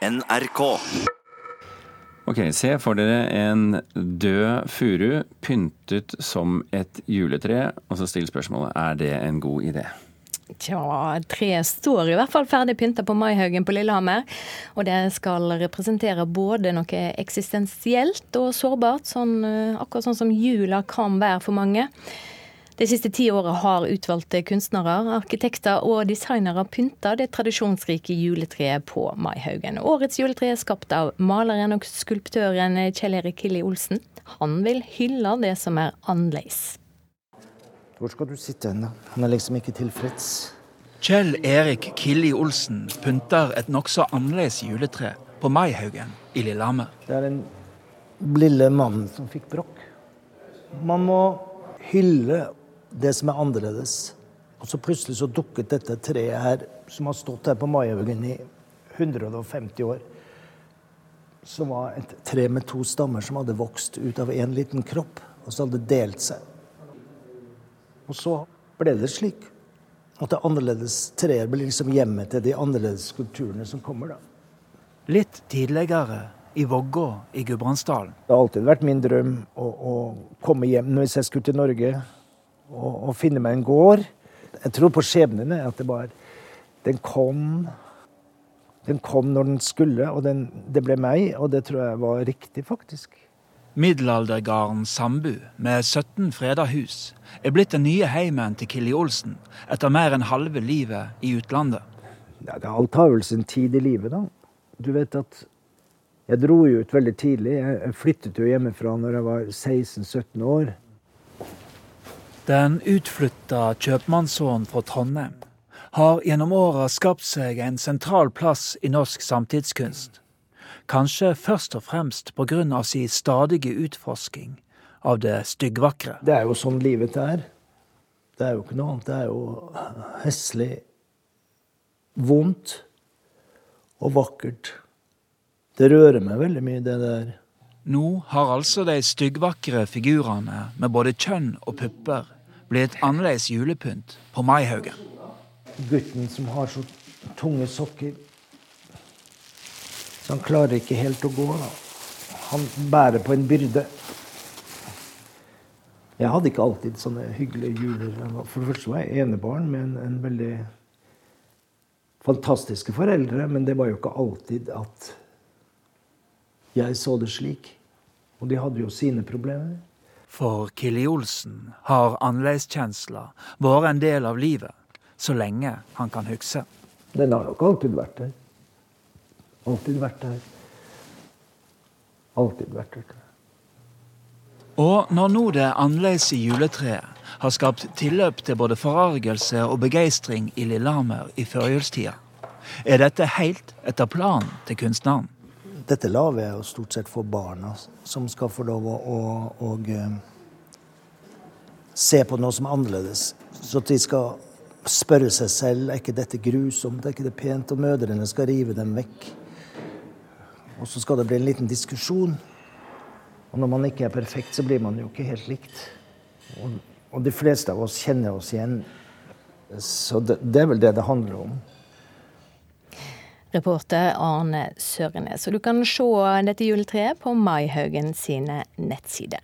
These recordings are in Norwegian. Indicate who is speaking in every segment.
Speaker 1: NRK.
Speaker 2: Ok, Se for dere en død furu pyntet som et juletre, og så still spørsmålet er det en god idé.
Speaker 3: Tja, treet står i hvert fall ferdig pynta på Maihaugen på Lillehammer. Og det skal representere både noe eksistensielt og sårbart, sånn, eh, akkurat sånn som jula kan være for mange. De siste ti åra har utvalgte kunstnere, arkitekter og designere pynta det tradisjonsrike juletreet på Maihaugen. Årets juletre er skapt av maleren og skulptøren Kjell Erik Killi Olsen. Han vil hylle det som er annerledes.
Speaker 4: Hvor skal du sitte hen, da? Han er liksom ikke tilfreds.
Speaker 5: Kjell Erik Killi Olsen pynter et nokså annerledes juletre på Maihaugen i Lillehammer.
Speaker 4: Det er den lille mannen som fikk brokk. Man må hylle det som er annerledes. Og så plutselig så dukket dette treet her, som har stått her på Maihaugen i 150 år, som var et tre med to stammer som hadde vokst ut av én liten kropp, og så hadde det delt seg. Og så ble det slik at det annerledes treet ble liksom hjemmet til de annerledes kulturene som kommer, da.
Speaker 5: Litt tidligere i Vågå i Gudbrandsdalen.
Speaker 4: Det har alltid vært min drøm å, å komme hjem hvis jeg skulle til Norge og finne meg en gård. Jeg tror på skjebnen, at det var, Den kom Den kom når den skulle, og den, det ble meg, og det tror jeg var riktig, faktisk.
Speaker 5: Middelaldergården Sambu med 17 freda hus er blitt den nye heimen til Killi Olsen etter mer enn halve livet i utlandet.
Speaker 4: Ja, det alt har vel sin tid i livet, da. Du vet at jeg dro jo ut veldig tidlig. Jeg flyttet jo hjemmefra når jeg var 16-17 år.
Speaker 5: Den utflytta kjøpmannssønnen fra Trondheim har gjennom åra skapt seg en sentral plass i norsk samtidskunst. Kanskje først og fremst av sin stadige utforsking av det styggvakre.
Speaker 4: Det er jo sånn livet er. Det er jo ikke noe annet. Det er jo heslig, vondt og vakkert. Det rører meg veldig mye, det der.
Speaker 5: Nå har altså de styggvakre figurene med både kjønn og pupper blitt annerledes julepynt på Maihaugen.
Speaker 4: Gutten som har så tunge sokker Så han klarer ikke helt å gå. Da. Han bærer på en byrde. Jeg hadde ikke alltid sånne hyggelige juler. For det første var jeg enebarn med en, en veldig fantastiske foreldre, men det var jo ikke alltid at jeg så det slik. Og de hadde jo sine problemer.
Speaker 5: For Killi Olsen har annerledeskjensla vært en del av livet så lenge han kan huske.
Speaker 4: Den har nok alltid vært der. Alltid vært der. Alltid vært der.
Speaker 5: Og når nå det annerledes i juletreet har skapt tilløp til både forargelse og begeistring i Lillehammer i førjulstida, er dette helt etter planen til kunstneren.
Speaker 4: Dette lager jeg jo stort sett for barna, som skal få lov å, å, å uh, se på noe som er annerledes. Så at de skal spørre seg selv er ikke dette grusomt, er ikke det pent, og mødrene skal rive dem vekk. Og så skal det bli en liten diskusjon. Og når man ikke er perfekt, så blir man jo ikke helt likt. Og, og de fleste av oss kjenner oss igjen. Så det, det er vel det det handler om.
Speaker 3: Reporter Arne Sørenes. Og du kan se dette juletreet på Maihaugen sine nettsider.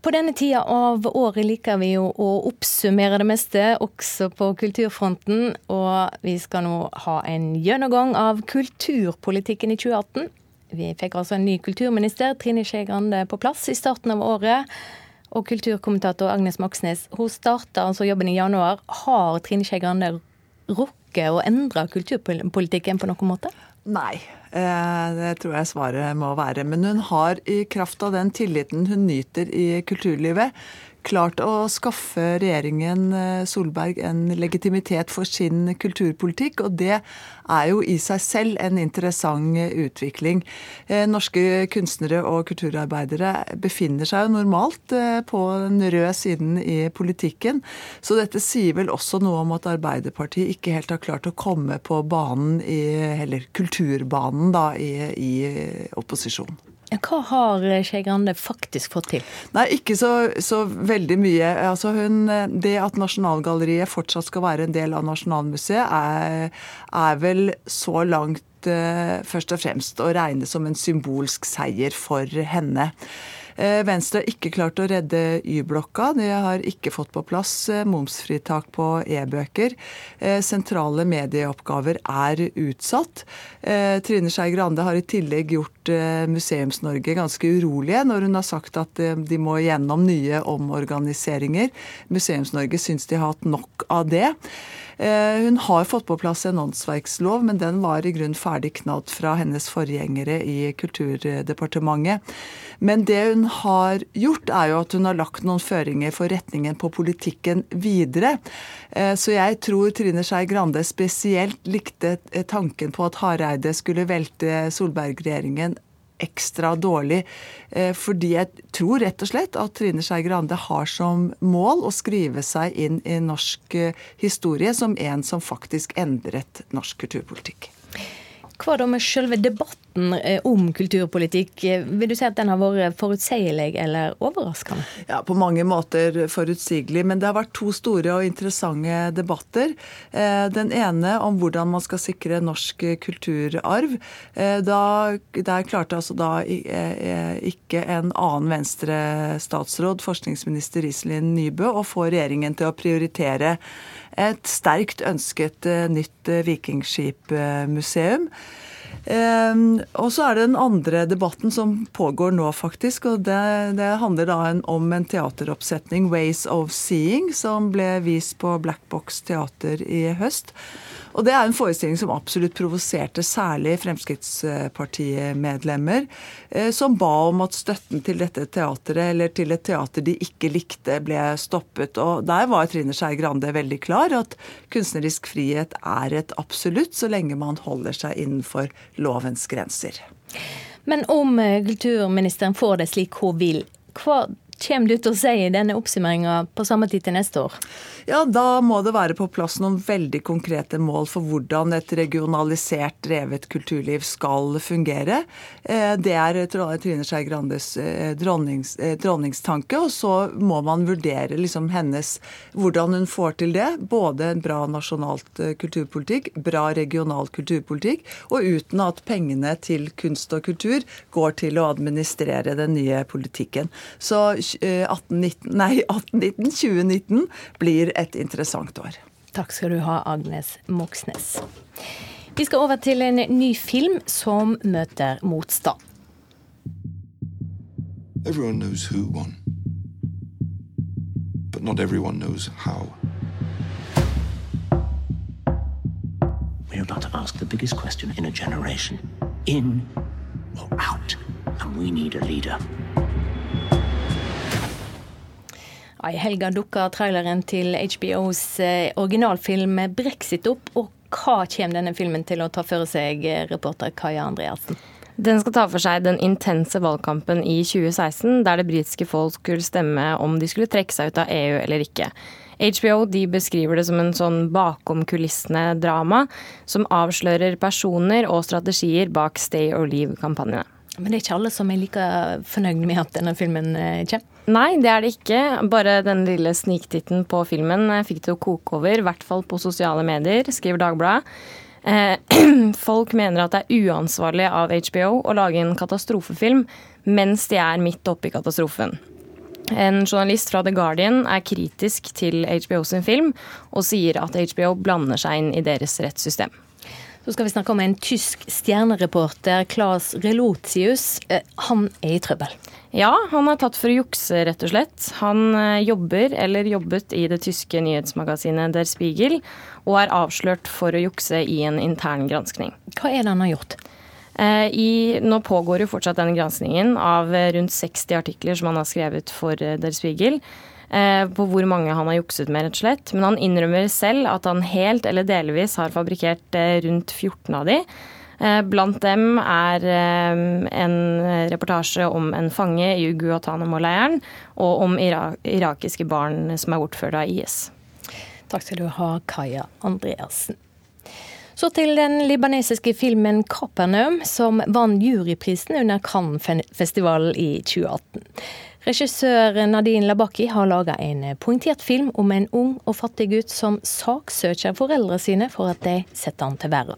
Speaker 3: På denne tida av året liker vi jo å oppsummere det meste, også på kulturfronten. Og vi skal nå ha en gjennomgang av kulturpolitikken i 2018. Vi fikk altså en ny kulturminister, Trine Skei Grande, på plass i starten av året. Og kulturkommentator Agnes Moxnes, hun starta altså jobben i januar. Har Trine Skei Grande rukket å endre kulturpolitikken på noen måte?
Speaker 6: Nei, det tror jeg svaret må være. Men hun har i kraft av den tilliten hun nyter i kulturlivet, klart å skaffe regjeringen Solberg en legitimitet for sin kulturpolitikk. Og det er jo i seg selv en interessant utvikling. Norske kunstnere og kulturarbeidere befinner seg jo normalt på den røde siden i politikken. Så dette sier vel også noe om at Arbeiderpartiet ikke helt har klart å komme på banen i Eller kulturbanen, da, i, i opposisjon.
Speaker 3: Hva har Skei Grande faktisk fått til?
Speaker 6: Nei, Ikke så, så, veldig mye. Altså hun, det at Nasjonalgalleriet fortsatt skal være en del av Nasjonalmuseet, er, er vel så langt ut først og fremst å regne som en symbolsk seier for henne. Eh, Venstre har ikke klart å redde Y-blokka. De har ikke fått på plass eh, momsfritak på e-bøker. Eh, sentrale medieoppgaver er utsatt. Trine Skei Grande har i tillegg gjort Museums-Norge ganske urolige når hun har sagt at de må gjennom nye omorganiseringer. Museums-Norge syns de har hatt nok av det. Hun har fått på plass en åndsverkslov, men den var i grunn ferdig knadd fra hennes forgjengere i Kulturdepartementet. Men det hun har gjort, er jo at hun har lagt noen føringer for retningen på politikken videre. Eh, så jeg tror Trine Skei Grande spesielt likte tanken på at Hareide skulle velte Solberg-regjeringen ekstra dårlig. Eh, fordi jeg tror rett og slett at Trine Skei Grande har som mål å skrive seg inn i norsk eh, historie som en som faktisk endret norsk kulturpolitikk.
Speaker 3: Hva da med selve debatten eh, om kulturpolitikk? Vil du si at den har vært forutsigelig eller overraskende?
Speaker 6: Ja, På mange måter forutsigelig, men det har vært to store og interessante debatter. Eh, den ene om hvordan man skal sikre norsk kulturarv. Eh, da, der klarte altså da ikke en annen Venstre-statsråd, forskningsminister Iselin Nybø, å få regjeringen til å prioritere et sterkt ønsket nytt vikingskipmuseum. Um, og så er det den andre debatten som pågår nå, faktisk. og Det, det handler da om en teateroppsetning, 'Ways of Seeing', som ble vist på Black Box teater i høst. Og det er en forestilling som absolutt provoserte særlig Fremskrittspartimedlemmer, eh, som ba om at støtten til dette teateret, eller til et teater de ikke likte, ble stoppet. Og der var Trine Skei Grande veldig klar, at kunstnerisk frihet er et absolutt, så lenge man holder seg innenfor lovens grenser.
Speaker 3: Men om eh, kulturministeren får det slik hun vil, hva kommer du til å si i denne oppsummeringa på samme tid til neste år?
Speaker 6: Ja, Da må det være på plass noen veldig konkrete mål for hvordan et regionalisert, drevet kulturliv skal fungere. Eh, det er Trine Skei Grandes eh, dronnings, eh, dronningstanke. Og så må man vurdere liksom hennes hvordan hun får til det. Både en bra nasjonalt kulturpolitikk, bra regional kulturpolitikk, og uten at pengene til kunst og kultur går til å administrere den nye politikken. Så 1819, nei, 1819, 2019 blir et interessant år.
Speaker 3: Takk skal du ha, Agnes Moxnes. Vi skal over til en ny film som møter motstand. Everyone knows who won, but not everyone knows how. We are about to ask the biggest question in a generation. In or out? And we need a leader. I helga dukka traileren til HBOs eh, originalfilm 'Brexit' opp. Og hva kommer denne filmen til å ta for seg, eh, reporter Kaja Andreassen?
Speaker 1: Den skal ta for seg den intense valgkampen i 2016, der det britiske folk skulle stemme om de skulle trekke seg ut av EU eller ikke. HBO de beskriver det som en sånn bakom kulissene-drama som avslører personer og strategier bak Stay or Leave-kampanjene.
Speaker 3: Men det er ikke alle som er like fornøyd med at denne filmen eh, kommer?
Speaker 1: Nei, det er det ikke. Bare den lille sniktitten på filmen fikk det å koke over, i hvert fall på sosiale medier, skriver Dagbladet. Eh, folk mener at det er uansvarlig av HBO å lage en katastrofefilm mens de er midt oppe i katastrofen. En journalist fra The Guardian er kritisk til HBO sin film, og sier at HBO blander seg inn i deres rettssystem.
Speaker 3: Så skal vi snakke om en tysk stjernereporter, Claes Relotius. Eh, han er i trøbbel.
Speaker 1: Ja, han er tatt for å jukse, rett og slett. Han eh, jobber, eller jobbet, i det tyske nyhetsmagasinet Der Spiegel, og er avslørt for å jukse i en intern granskning.
Speaker 3: Hva er det han har gjort?
Speaker 1: Eh, I, nå pågår jo fortsatt den granskningen av rundt 60 artikler som han har skrevet for Der Spiegel. Eh, på hvor mange han har jukset med, rett og slett. Men han innrømmer selv at han helt eller delvis har fabrikkert eh, rundt 14 av de. Eh, blant dem er en reportasje om en fange i Guatánamo-leiren, og om irakiske barn som er bortført av IS.
Speaker 3: Takk skal du ha, Kaja Andreassen. Så til den libanesiske filmen 'Kapernaum', som vant juryprisen under Cannes-festivalen i 2018. Regissør Nadine Labaki har laga en poengtert film om en ung og fattig gutt som saksøker foreldrene sine for at de setter han til verden.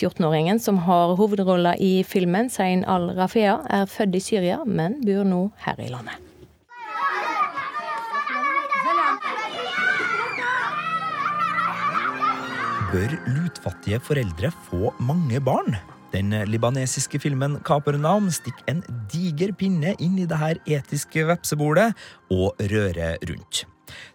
Speaker 3: 14-åringen som har hovedrolla i filmen, Zain al-Rafea, er født i Syria, men bor nå her i landet.
Speaker 7: Bør lutfattige foreldre få mange barn? Den libanesiske filmen Kapernavn stikker en diger pinne inn i det her etiske vepsebordet og rører rundt.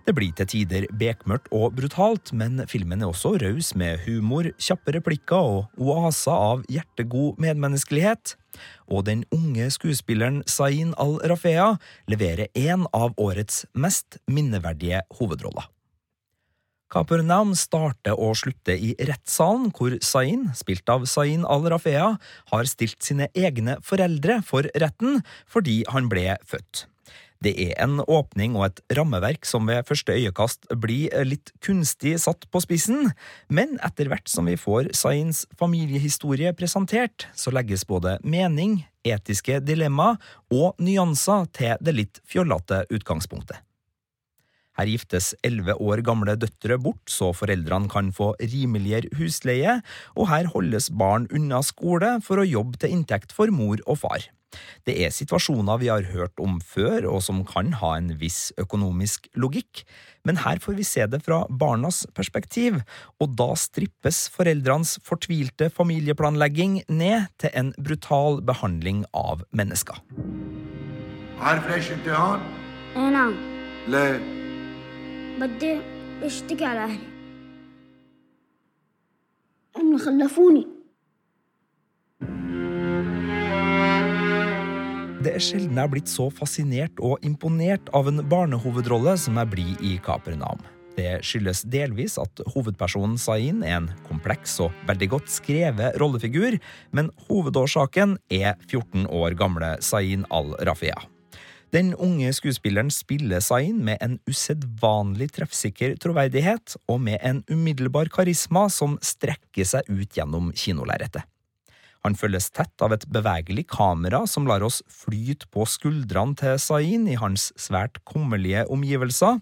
Speaker 7: Det blir til tider bekmørkt og brutalt, men filmen er også raus med humor, kjappe replikker og oaser av hjertegod medmenneskelighet. Og den unge skuespilleren Zain al-Rafea leverer en av årets mest minneverdige hovedroller. Kapernaum starter og slutter i rettssalen, hvor Zain, spilt av Zain al-Rafea, har stilt sine egne foreldre for retten fordi han ble født. Det er en åpning og et rammeverk som ved første øyekast blir litt kunstig satt på spissen, men etter hvert som vi får Zains familiehistorie presentert, så legges både mening, etiske dilemma og nyanser til det litt fjollete utgangspunktet. Her giftes elleve år gamle døtre bort, så foreldrene kan få rimeligere husleie, og her holdes barn unna skole for å jobbe til inntekt for mor og far. Det er situasjoner vi har hørt om før, og som kan ha en viss økonomisk logikk, men her får vi se det fra barnas perspektiv, og da strippes foreldrenes fortvilte familieplanlegging ned til en brutal behandling av mennesker.
Speaker 8: بدي اشتكي على اهلي هم خلفوني
Speaker 7: Det er sjelden jeg har blitt så fascinert og imponert av en barnehovedrolle som jeg blir i Kapernaum. Det skyldes delvis at hovedpersonen Zain er en kompleks og veldig godt skrevet rollefigur, men hovedårsaken er 14 år gamle Zain al-Rafia. Den unge skuespilleren spiller Zain med en usedvanlig treffsikker troverdighet og med en umiddelbar karisma som strekker seg ut gjennom kinolerretet. Han følges tett av et bevegelig kamera som lar oss flyte på skuldrene til Zain i hans svært kummerlige omgivelser.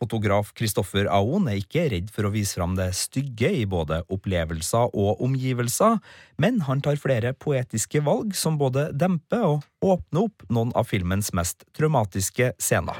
Speaker 7: Fotograf Kristoffer Aon er ikke redd for å vise fram det stygge i både opplevelser og omgivelser, men han tar flere poetiske valg som både demper og åpner opp noen av filmens mest traumatiske scener.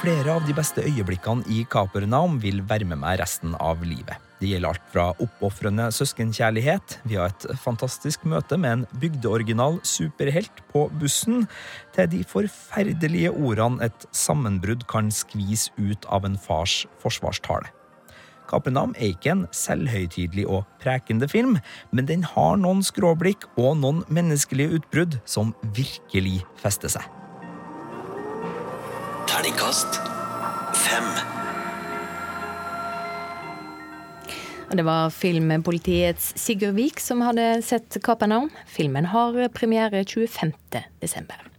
Speaker 7: Flere av de beste øyeblikkene i Kapernaum vil være med meg resten av livet. Det gjelder alt fra oppofrende søskenkjærlighet, via et fantastisk møte med en bygdeoriginal superhelt på bussen, til de forferdelige ordene et sammenbrudd kan skvise ut av en fars forsvarstale. Kapernaum er ikke en selvhøytidelig og prekende film, men den har noen skråblikk og noen menneskelige utbrudd som virkelig fester seg.
Speaker 9: Terningkast
Speaker 3: Det var filmpolitiets Sigurd Vik som hadde sett Kapernaum. Filmen har premiere 25. desember.